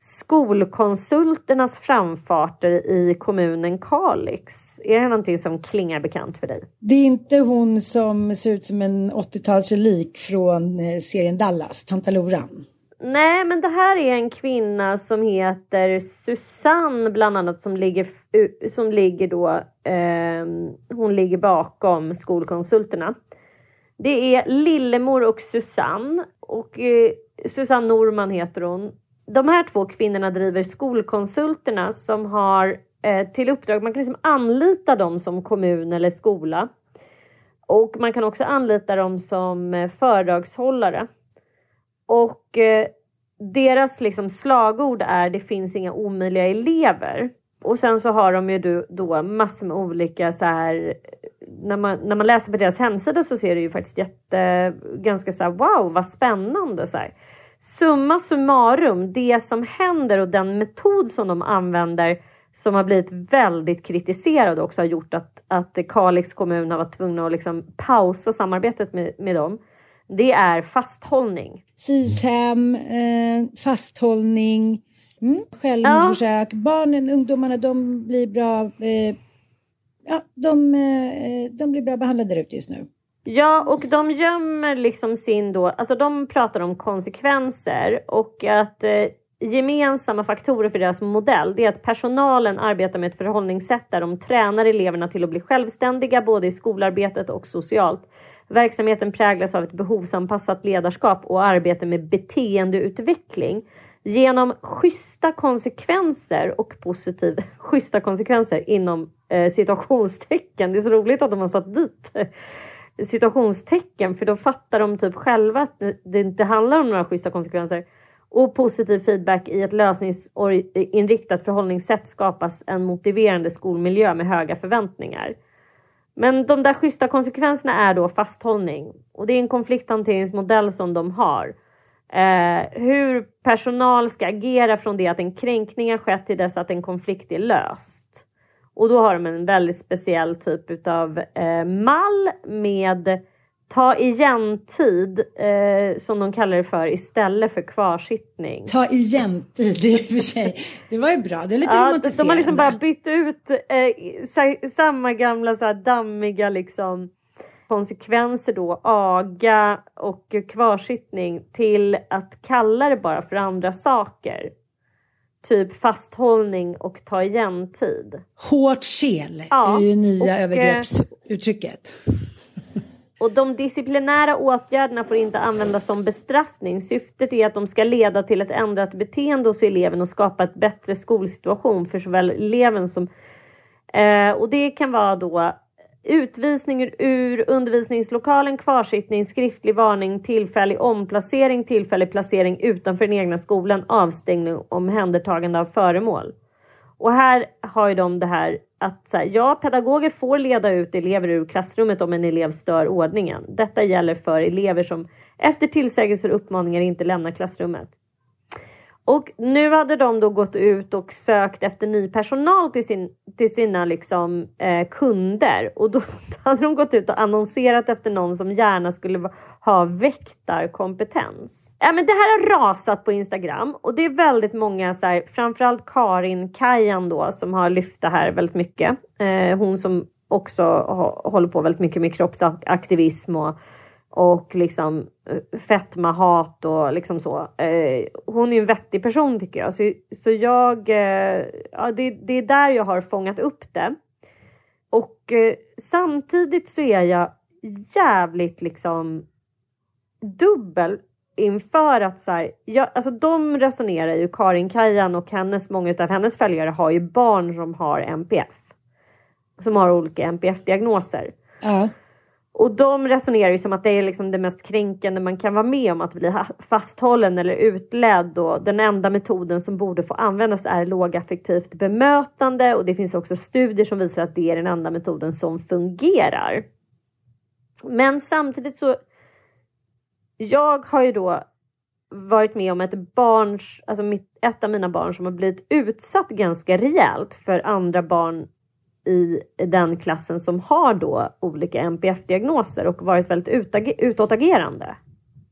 skolkonsulternas framfarter i kommunen Kalix. Är det någonting som klingar bekant för dig? Det är inte hon som ser ut som en 80-talsrelik från eh, serien Dallas, Tantaloran. Nej, men det här är en kvinna som heter Susanne bland annat som ligger, som ligger då, eh, hon ligger bakom skolkonsulterna. Det är Lillemor och Susanne och eh, Susanne Norman heter hon. De här två kvinnorna driver skolkonsulterna som har eh, till uppdrag, man kan liksom anlita dem som kommun eller skola. Och man kan också anlita dem som eh, föredragshållare. Och eh, deras liksom slagord är det finns inga omöjliga elever. Och sen så har de ju då, massor med olika så här. När man, när man läser på deras hemsida så ser det ju faktiskt jätte, ganska så här wow vad spännande så här. Summa summarum, det som händer och den metod som de använder som har blivit väldigt kritiserad och också har gjort att, att Kalix kommun har varit tvungna att liksom pausa samarbetet med, med dem det är fasthållning. SIS-hem, eh, fasthållning, mm, självförsök. Ja. Barnen, ungdomarna, de blir bra, eh, ja, de, eh, de blir bra behandlade där ute just nu. Ja, och de gömmer liksom sin då, alltså de pratar om konsekvenser och att eh, gemensamma faktorer för deras modell det är att personalen arbetar med ett förhållningssätt där de tränar eleverna till att bli självständiga både i skolarbetet och socialt. Verksamheten präglas av ett behovsanpassat ledarskap och arbete med beteendeutveckling. Genom schyssta konsekvenser och positiv schyssta konsekvenser inom eh, situationstecken. Det är så roligt att de har satt dit eh, situationstecken för då fattar de typ själva att det inte handlar om några schyssta konsekvenser. Och positiv feedback i ett lösningsinriktat förhållningssätt skapas en motiverande skolmiljö med höga förväntningar. Men de där schyssta konsekvenserna är då fasthållning och det är en konflikthanteringsmodell som de har. Eh, hur personal ska agera från det att en kränkning har skett till dess att en konflikt är löst. Och då har de en väldigt speciell typ av eh, mall med ta igen-tid, eh, som de kallar det för, istället för kvarsittning. Ta igen-tid, det, för sig, det var ju bra. Det är lite ja, romantiserande. De har liksom bara bytt ut eh, samma gamla så här, dammiga liksom, konsekvenser då, aga och kvarsittning till att kalla det bara för andra saker. Typ fasthållning och ta igen-tid. Hårt kel ja, är ju nya och, eh, övergreppsuttrycket. Och de disciplinära åtgärderna får inte användas som bestraffning. Syftet är att de ska leda till ett ändrat beteende hos eleven och skapa ett bättre skolsituation för såväl eleven som... Eh, och det kan vara då utvisning ur undervisningslokalen, kvarsittning, skriftlig varning, tillfällig omplacering, tillfällig placering utanför den egna skolan, avstängning och omhändertagande av föremål. Och här har ju de det här att så här, ja, pedagoger får leda ut elever ur klassrummet om en elev stör ordningen. Detta gäller för elever som efter tillsägelser och uppmaningar inte lämnar klassrummet. Och nu hade de då gått ut och sökt efter ny personal till, sin, till sina liksom, eh, kunder och då hade de gått ut och annonserat efter någon som gärna skulle ha väktarkompetens. Ja, men det här har rasat på Instagram och det är väldigt många, så här, framförallt Karin Kajan då som har lyft det här väldigt mycket. Eh, hon som också håller på väldigt mycket med kroppsaktivism och och liksom eh, fetmahat och liksom så. Eh, hon är en vettig person tycker jag. Så, så jag, eh, ja, det, det är där jag har fångat upp det. Och samtidigt så är jag jävligt liksom dubbel inför att så här, jag, alltså de resonerar ju, Karin Kajan och hennes, många av hennes följare har ju barn som har NPF. Som har olika NPF-diagnoser. Ja. Och de resonerar ju som att det är liksom det mest kränkande man kan vara med om att bli fasthållen eller utledd och den enda metoden som borde få användas är lågaffektivt bemötande och det finns också studier som visar att det är den enda metoden som fungerar. Men samtidigt så jag har ju då varit med om ett barns, alltså mitt, ett av mina barn som har blivit utsatt ganska rejält för andra barn i den klassen som har då olika NPF-diagnoser och varit väldigt utåtagerande.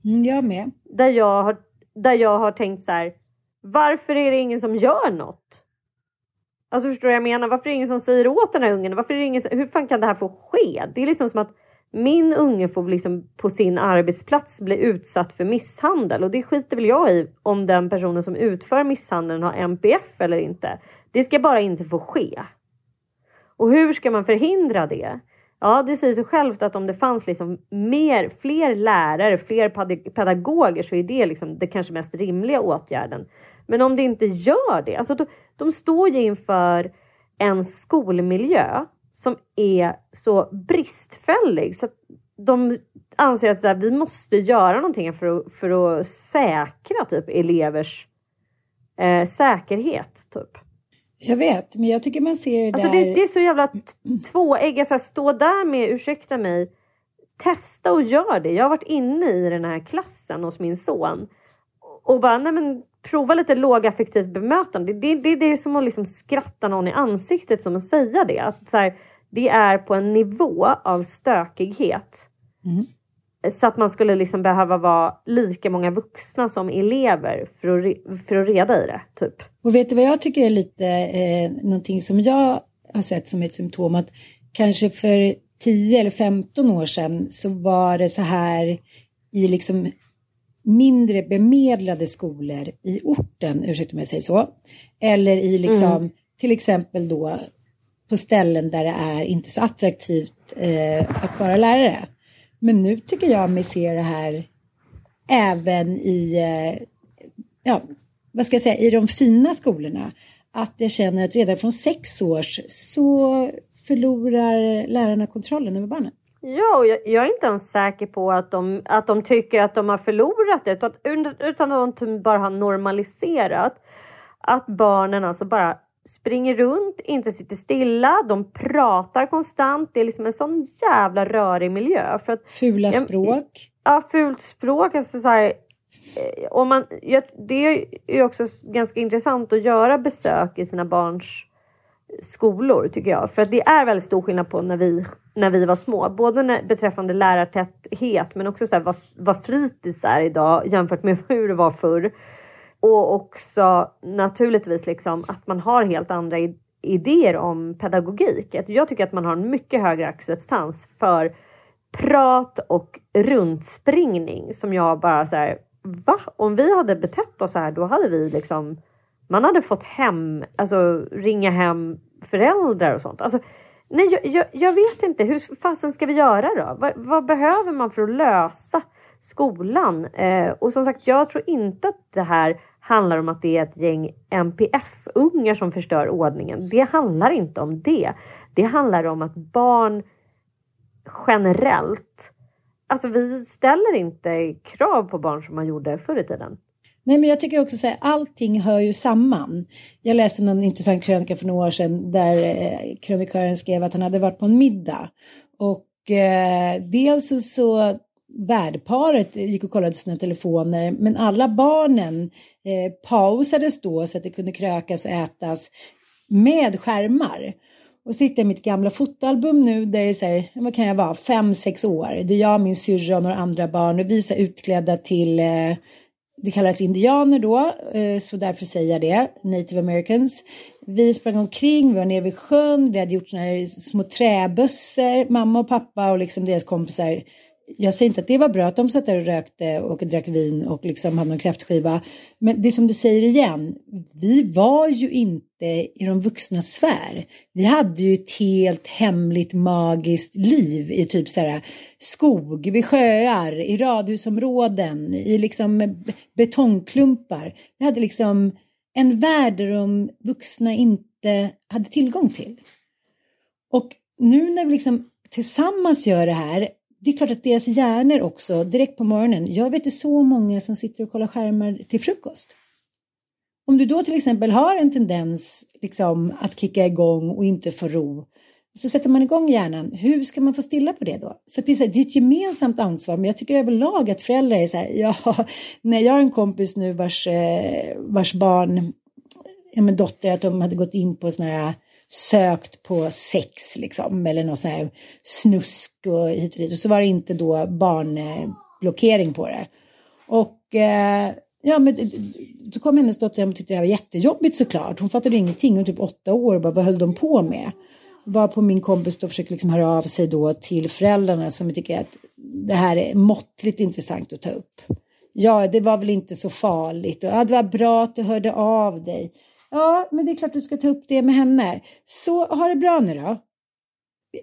Mm, jag med. Där jag har, där jag har tänkt så här, varför är det ingen som gör något? Alltså förstår du vad jag menar? Varför är det ingen som säger åt den här ungen? Varför är det ingen, hur fan kan det här få ske? Det är liksom som att min unge får liksom på sin arbetsplats bli utsatt för misshandel och det skiter väl jag i om den personen som utför misshandeln har MPF eller inte. Det ska bara inte få ske. Och hur ska man förhindra det? Ja, det säger sig självt att om det fanns liksom mer, fler lärare, fler pedagoger så är det liksom det kanske mest rimliga åtgärden. Men om det inte gör det, alltså de, de står ju inför en skolmiljö som är så bristfällig så att de anser att vi måste göra någonting för att, för att säkra typ elevers eh, säkerhet. Typ. Jag vet, men jag tycker man ser alltså, där... det, det är så jävla tvåeggat. Så stå där med, ursäkta mig, testa och gör det. Jag har varit inne i den här klassen hos min son och bara, nej men prova lite lågaffektivt bemötande. Det, det, det är som att liksom skratta någon i ansiktet som att säga det. Att så här, det är på en nivå av stökighet. Mm. Så att man skulle liksom behöva vara lika många vuxna som elever för att, för att reda i det. Typ. Och vet du vad jag tycker är lite eh, någonting som jag har sett som ett symptom att kanske för 10 eller 15 år sedan så var det så här i liksom mindre bemedlade skolor i orten, ursäkta om jag säger så, eller i liksom mm. till exempel då på ställen där det är inte så attraktivt eh, att vara lärare. Men nu tycker jag mig se det här även i, eh, ja, vad ska jag säga, i de fina skolorna. Att jag känner att redan från sex års så förlorar lärarna kontrollen över barnen. Ja, och jag, jag, är inte ens säker på att de, att de tycker att de har förlorat det utan, utan att de bara har normaliserat att barnen alltså bara springer runt, inte sitter stilla, de pratar konstant. Det är liksom en sån jävla rörig miljö. För att, Fula språk. Ja, fult språk. Alltså så här, eh, om man, det är också ganska intressant att göra besök i sina barns skolor tycker jag. För att det är väldigt stor skillnad på när vi, när vi var små. Både när, beträffande lärartäthet men också så här, vad, vad fritids är idag jämfört med hur det var förr. Och också naturligtvis liksom att man har helt andra idéer om pedagogik. Jag tycker att man har en mycket högre acceptans för prat och runtspringning som jag bara så här, va? Om vi hade betett oss så här, då hade vi liksom, man hade fått hem, alltså ringa hem föräldrar och sånt. Alltså, nej, jag, jag, jag vet inte, hur fasen ska vi göra då? Va, vad behöver man för att lösa skolan? Eh, och som sagt, jag tror inte att det här handlar om att det är ett gäng MPF-ungar som förstör ordningen. Det handlar inte om det. Det handlar om att barn generellt, alltså vi ställer inte krav på barn som man gjorde förr i tiden. Nej, men jag tycker också att allting hör ju samman. Jag läste en intressant krönika för några år sedan där eh, krönikören skrev att han hade varit på en middag och eh, dels så, så värdparet gick och kollade sina telefoner men alla barnen eh, pausades då så att det kunde krökas och ätas med skärmar. Och sitter i mitt gamla fotoalbum nu där det är så här, vad kan jag vara, fem, sex år. Det är jag, min syrra och några andra barn och vi är utklädda till, eh, det kallas indianer då, eh, så därför säger jag det, native americans. Vi sprang omkring, vi var nere vid sjön, vi hade gjort såna här små träbössor, mamma och pappa och liksom deras kompisar jag säger inte att det var bra att de satt där och rökte och drack vin och liksom hade någon kräftskiva. Men det är som du säger igen, vi var ju inte i de vuxna sfär. Vi hade ju ett helt hemligt magiskt liv i typ så här skog, vid sjöar, i radhusområden, i liksom betongklumpar. Vi hade liksom en värld där de vuxna inte hade tillgång till. Och nu när vi liksom tillsammans gör det här det är klart att deras hjärnor också, direkt på morgonen, jag vet ju så många som sitter och kollar skärmar till frukost. Om du då till exempel har en tendens liksom, att kicka igång och inte få ro, så sätter man igång hjärnan. Hur ska man få stilla på det då? Så det, är så här, det är ett gemensamt ansvar, men jag tycker överlag att föräldrar är så här, ja, när jag har en kompis nu vars, eh, vars barn, ja men dotter, att de hade gått in på sådana här sökt på sex liksom eller någon sån här snusk och hit och dit och så var det inte då barnblockering på det. Och eh, ja, men då kom hennes dotter hem och tyckte det här var jättejobbigt såklart. Hon fattade ingenting, hon typ åtta år, bara, vad höll de på med? Var på min kompis då försöker liksom höra av sig då till föräldrarna som tycker att det här är måttligt intressant att ta upp. Ja, det var väl inte så farligt. Och, ja, det var bra att du hörde av dig. Ja, men det är klart du ska ta upp det med henne. Så ha det bra nu då.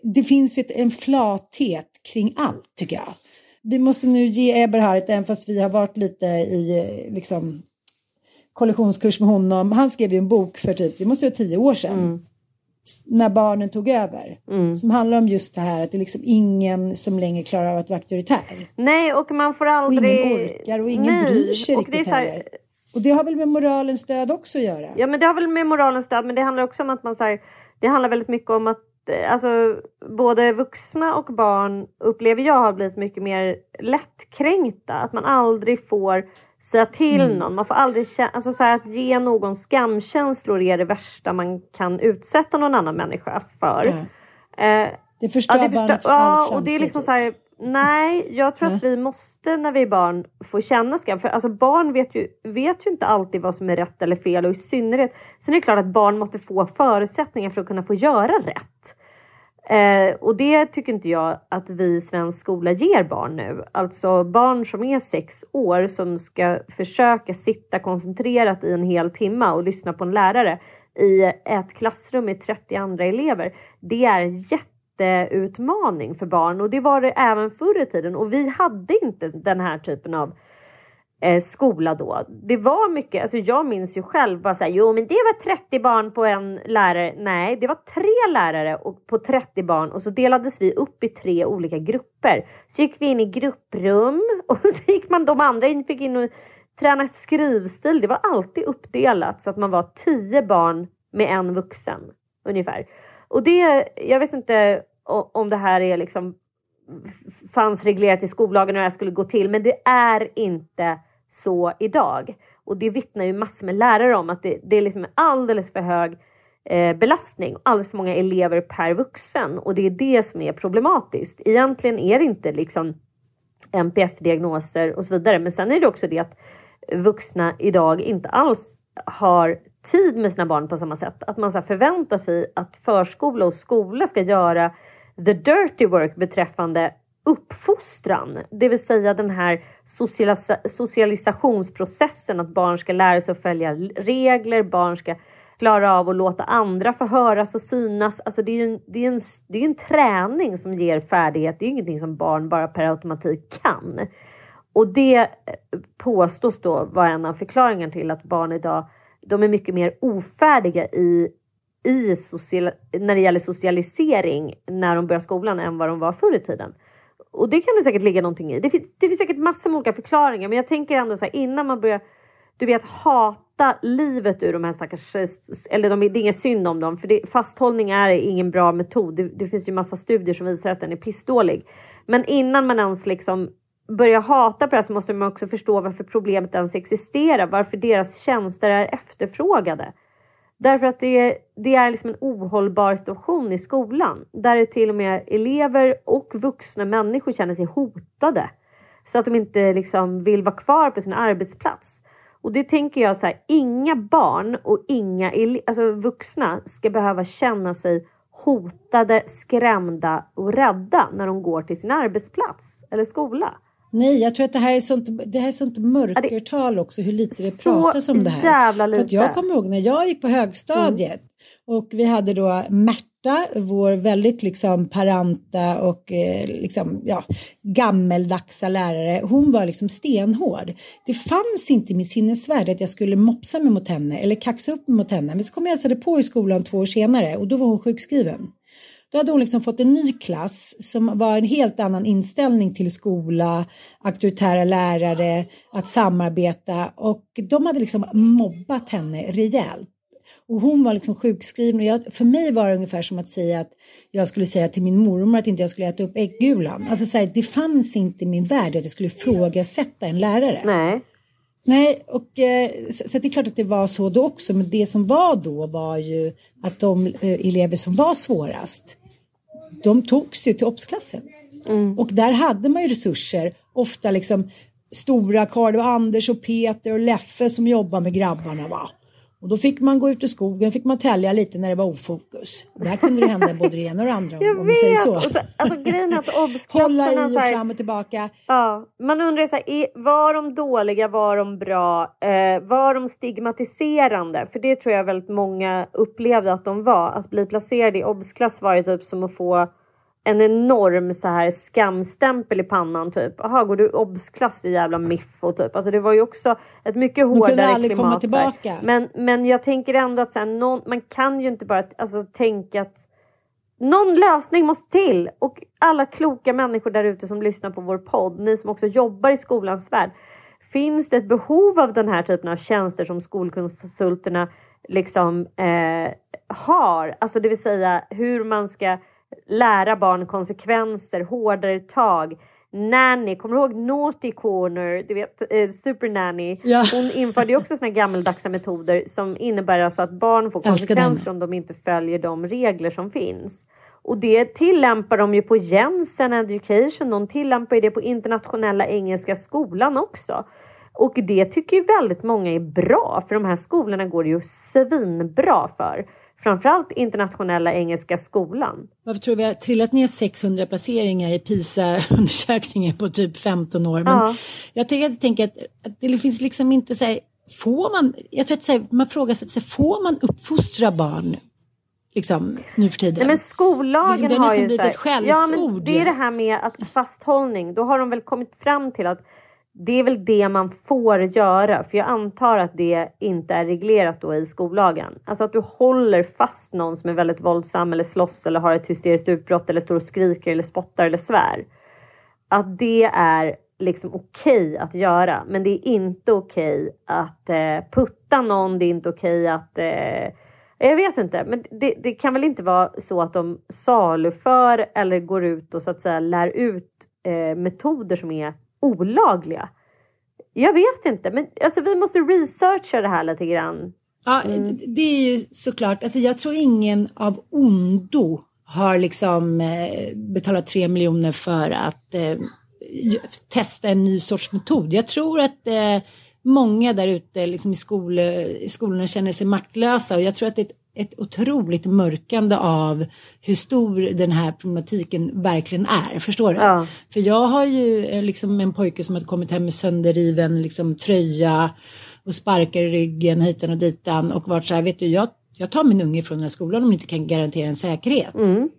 Det finns ju en flathet kring allt tycker jag. Vi måste nu ge Eberhard, även fast vi har varit lite i liksom, kollektionskurs med honom. Han skrev ju en bok för typ, det måste vara tio år sedan. Mm. När barnen tog över. Mm. Som handlar om just det här att det är liksom ingen som längre klarar av att vara auktoritär. Nej, och man får aldrig... Och ingen orkar och ingen Nej. bryr sig och riktigt här... heller. Och det har väl med moralens stöd också att göra? Ja, men det har väl med moralens stöd, men det handlar också om att man säger det handlar väldigt mycket om att eh, alltså, både vuxna och barn upplever jag har blivit mycket mer lättkränkta. Att man aldrig får säga till mm. någon. Man får aldrig alltså, så här, att ge någon skamkänslor är det värsta man kan utsätta någon annan människa för. Mm. Eh, det förstör ja, det förstör, barnets Ja, och det är liksom så här, Nej, jag tror att vi måste när vi är barn få känna skam. För alltså barn vet ju, vet ju inte alltid vad som är rätt eller fel och i synnerhet. Sen är det klart att barn måste få förutsättningar för att kunna få göra rätt. Eh, och det tycker inte jag att vi i svensk skola ger barn nu. Alltså barn som är sex år som ska försöka sitta koncentrerat i en hel timme och lyssna på en lärare i ett klassrum med 30 andra elever. Det är jätte jätteutmaning för barn och det var det även förr i tiden och vi hade inte den här typen av eh, skola då. Det var mycket, alltså jag minns ju själv bara såhär, jo men det var 30 barn på en lärare. Nej, det var tre lärare och på 30 barn och så delades vi upp i tre olika grupper. Så gick vi in i grupprum och så gick man de andra in, fick in och träna skrivstil. Det var alltid uppdelat så att man var 10 barn med en vuxen ungefär. Och det, jag vet inte om det här är liksom fanns reglerat i skollagen hur det här skulle gå till, men det är inte så idag. Och det vittnar ju massor med lärare om att det, det är liksom alldeles för hög eh, belastning, alldeles för många elever per vuxen och det är det som är problematiskt. Egentligen är det inte liksom NPF-diagnoser och så vidare, men sen är det också det att vuxna idag inte alls har tid med sina barn på samma sätt. Att man så förväntar sig att förskola och skola ska göra the dirty work beträffande uppfostran, det vill säga den här socialisationsprocessen att barn ska lära sig att följa regler, barn ska klara av att låta andra få höras och synas. Alltså det är ju en, det är en, det är en träning som ger färdighet. Det är ingenting som barn bara per automatik kan. Och det eh, påstås då vara en av förklaringarna till att barn idag de är mycket mer ofärdiga i i social, när det gäller socialisering när de börjar skolan än vad de var förr i tiden. Och det kan det säkert ligga någonting i. Det finns, det finns säkert massor med olika förklaringar men jag tänker ändå så här innan man börjar du vet hata livet ur de här stackars, eller de, det är inget synd om dem för det, fasthållning är ingen bra metod. Det, det finns ju massa studier som visar att den är pissdålig. Men innan man ens liksom börjar hata på det här så måste man också förstå varför problemet ens existerar, varför deras tjänster är efterfrågade. Därför att det, det är liksom en ohållbar situation i skolan där det till och med elever och vuxna människor känner sig hotade. Så att de inte liksom vill vara kvar på sin arbetsplats. Och det tänker jag så här, inga barn och inga alltså vuxna ska behöva känna sig hotade, skrämda och rädda när de går till sin arbetsplats eller skola. Nej, jag tror att det här är sånt, det här är sånt mörkertal också, hur lite det pratas om det här. Jävla lite. För att jag kommer ihåg när jag gick på högstadiet mm. och vi hade då Märta, vår väldigt liksom paranta och eh, liksom, ja, gammeldagsa lärare. Hon var liksom stenhård. Det fanns inte i min sinnesvärld att jag skulle mopsa mig mot henne eller kaxa upp mig mot henne. Men så kom jag hälsade på i skolan två år senare och då var hon sjukskriven. Då hade hon liksom fått en ny klass som var en helt annan inställning till skola, auktoritära lärare, att samarbeta och de hade liksom mobbat henne rejält. Och hon var liksom sjukskriven och jag, för mig var det ungefär som att säga att jag skulle säga till min mormor att inte jag skulle äta upp äggulan. Alltså så här, det fanns inte i min värld att jag skulle ifrågasätta en lärare. Nej. Nej, och, eh, så, så det är klart att det var så då också, men det som var då var ju att de eh, elever som var svårast, de togs ju till obsklassen. Mm. Och där hade man ju resurser, ofta liksom stora karl, det var Anders och Peter och Leffe som jobbade med grabbarna va. Och då fick man gå ut i skogen, fick man tälja lite när det var ofokus. Där kunde det hända både det ena och det andra om vi säger så. Alltså, grejen är att Hålla i och här, fram och tillbaka. Ja, man undrar så här, är- var de dåliga, var de bra, eh, var de stigmatiserande? För det tror jag väldigt många upplevde att de var. Att bli placerad i obsklass var ju typ som att få en enorm så här skamstämpel i pannan typ. Jaha, går du obsklass i jävla miffo typ. Alltså det var ju också ett mycket kunde hårdare aldrig klimat. komma tillbaka. Men, men jag tänker ändå att så här, någon, man kan ju inte bara alltså, tänka att någon lösning måste till. Och alla kloka människor där ute som lyssnar på vår podd, ni som också jobbar i skolans värld. Finns det ett behov av den här typen av tjänster som skolkonsulterna liksom eh, har? Alltså det vill säga hur man ska lära barn konsekvenser, hårdare tag. Nanny, kommer du ihåg Naughty Corner? Du vet, eh, Super Nanny. Ja. Hon införde ju också såna här gammaldagsa metoder som innebär alltså att barn får konsekvenser om de inte följer de regler som finns. Och det tillämpar de ju på Jensen Education, de tillämpar ju det på internationella engelska skolan också. Och det tycker ju väldigt många är bra, för de här skolorna går det ju svinbra för. Framförallt internationella engelska skolan. Varför tror vi har trillat ner 600 placeringar i PISA-undersökningen på typ 15 år? Men Ja. jag tänker, jag tänker att, att det finns liksom inte så här, får man, jag tror att så här, man frågar sig, så här, får man uppfostra barn liksom nu för tiden? Nej, men skollagen Det har har nästan ju blivit ett skällsord. Ja, men det är det här med att fasthållning. Då har de väl kommit fram till att det är väl det man får göra. För jag antar att det inte är reglerat då i skollagen. Alltså att du håller fast någon som är väldigt våldsam eller slåss eller har ett hysteriskt utbrott eller står och skriker eller spottar eller svär. Att det är liksom okej att göra. Men det är inte okej att eh, putta någon. Det är inte okej att eh, jag vet inte, men det, det kan väl inte vara så att de saluför eller går ut och så att säga lär ut eh, metoder som är olagliga. Jag vet inte, men alltså vi måste researcha det här lite grann. Ja, Mm. det är ju såklart, alltså jag tror ingen av ondo har liksom eh, betalat tre miljoner för att eh, testa en ny sorts metod. Jag tror att eh, många där ute liksom i, skol, i skolorna känner sig maktlösa och jag tror att det är ett, ett otroligt mörkande av hur stor den här problematiken verkligen är. Förstår du? Ja. För jag har ju eh, liksom en pojke som har kommit hem med sönderriven liksom, tröja och sparkar i ryggen hitan och ditan och varit så här, vet du, jag, jag tar min unge från den här skolan om de inte kan garantera en säkerhet. Mm.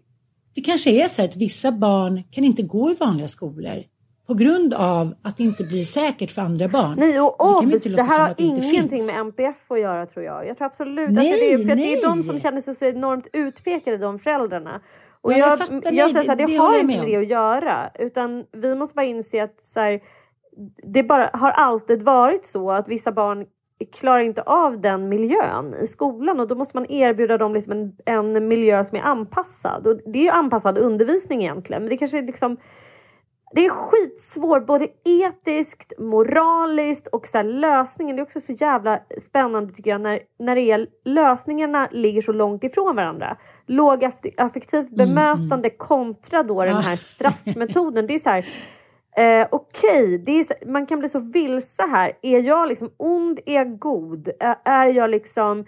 Det kanske är så att vissa barn kan inte gå i vanliga skolor på grund av att det inte blir säkert för andra barn. Nej, och det kan obs, det låtsas som här har det ingenting finns. med MPF att göra tror jag. Jag tror absolut Nej, att det är, för att det är de nej. som känner sig så enormt utpekade, de föräldrarna. Och Ja, jag jag, fattar, jag, nej, så här, det- det, det har inte med det att göra. Utan vi måste bara inse att så här, det bara har alltid varit så att vissa barn klarar inte av den miljön i skolan och då måste man erbjuda dem liksom en, en miljö som är anpassad. Och det är ju anpassad undervisning egentligen, men det kanske är liksom det är skitsvårt, både etiskt, moraliskt och så lösningen. Det är också så jävla spännande tycker jag när, när det är, lösningarna ligger så långt ifrån varandra. Lågaffektivt bemötande kontra då den här straffmetoden. Det är så här, eh, okej, så- man kan bli så vilse här. Är jag liksom ond? Är jag god? Är jag liksom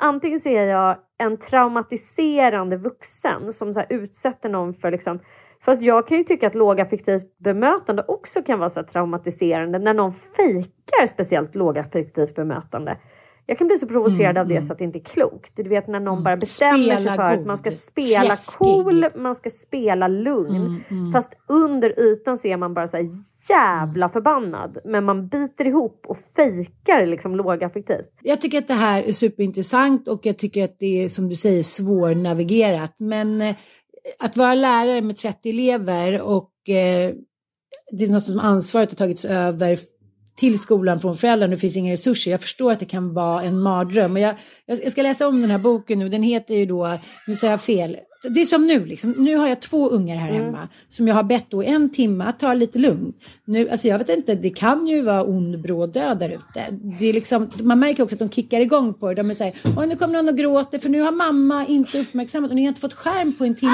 Antingen så är jag en traumatiserande vuxen som så utsätter någon för liksom Fast jag kan ju tycka att lågaffektivt bemötande också kan vara så traumatiserande när någon fejkar speciellt lågaffektivt bemötande. Jag kan bli så provocerad av det så att det inte är klokt. Du vet när någon bara bestämmer sig Spela för att god, man ska spela fjäskig. cool, man ska spela lugn. Fast under ytan så är man bara så här jävla förbannad. Men man biter ihop och fejkar liksom lågaffektivt. Jag tycker att det här är superintressant och jag tycker att det är som du säger svårnavigerat. Men eh, att vara lärare med 30 elever och eh, det är något som ansvaret har tagits över till skolan från föräldrarna. Det finns inga resurser. Jag förstår att det kan vara en mardröm. Men jag, jag jag ska läsa om den här boken nu. Den heter ju då, nu säger jag fel, det är som nu, liksom. nu har jag två ungar här Mm. hemma som jag har bett då en timme att ta lite lugnt. Nu, alltså jag vet inte, det kan ju vara ond bråd död där ute. Det är liksom, man märker också att de kickar igång på det. De såhär, oj nu kommer någon och gråter för nu har mamma inte uppmärksammat och ni har inte fått skärm på en timme.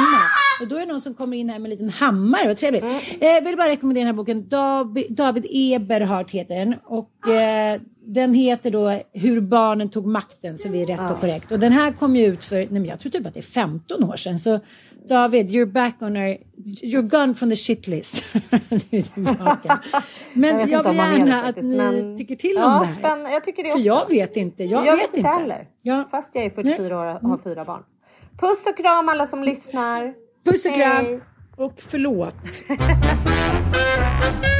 Och då är det någon som kommer in här med en liten hammare, vad trevligt. Mm. Eh, vill bara rekommendera den här boken, David, David Eberhardt heter den. Och eh, den heter då Hur barnen tog makten, så vi är rätt och korrekt. Och den här kom ju ut för, nej men jag tror typ att det är 15 år sedan. Så David, you're back on our, you're gone from the shit list. Men jag, om vill gärna att ni men- tycker till Ja, om det här. men jag tycker det För jag vet inte, jag, Jag vet inte heller. Ja. Fast jag är 44 år och har fyra barn. Puss och kram alla som lyssnar. Puss och kram Hej. och förlåt.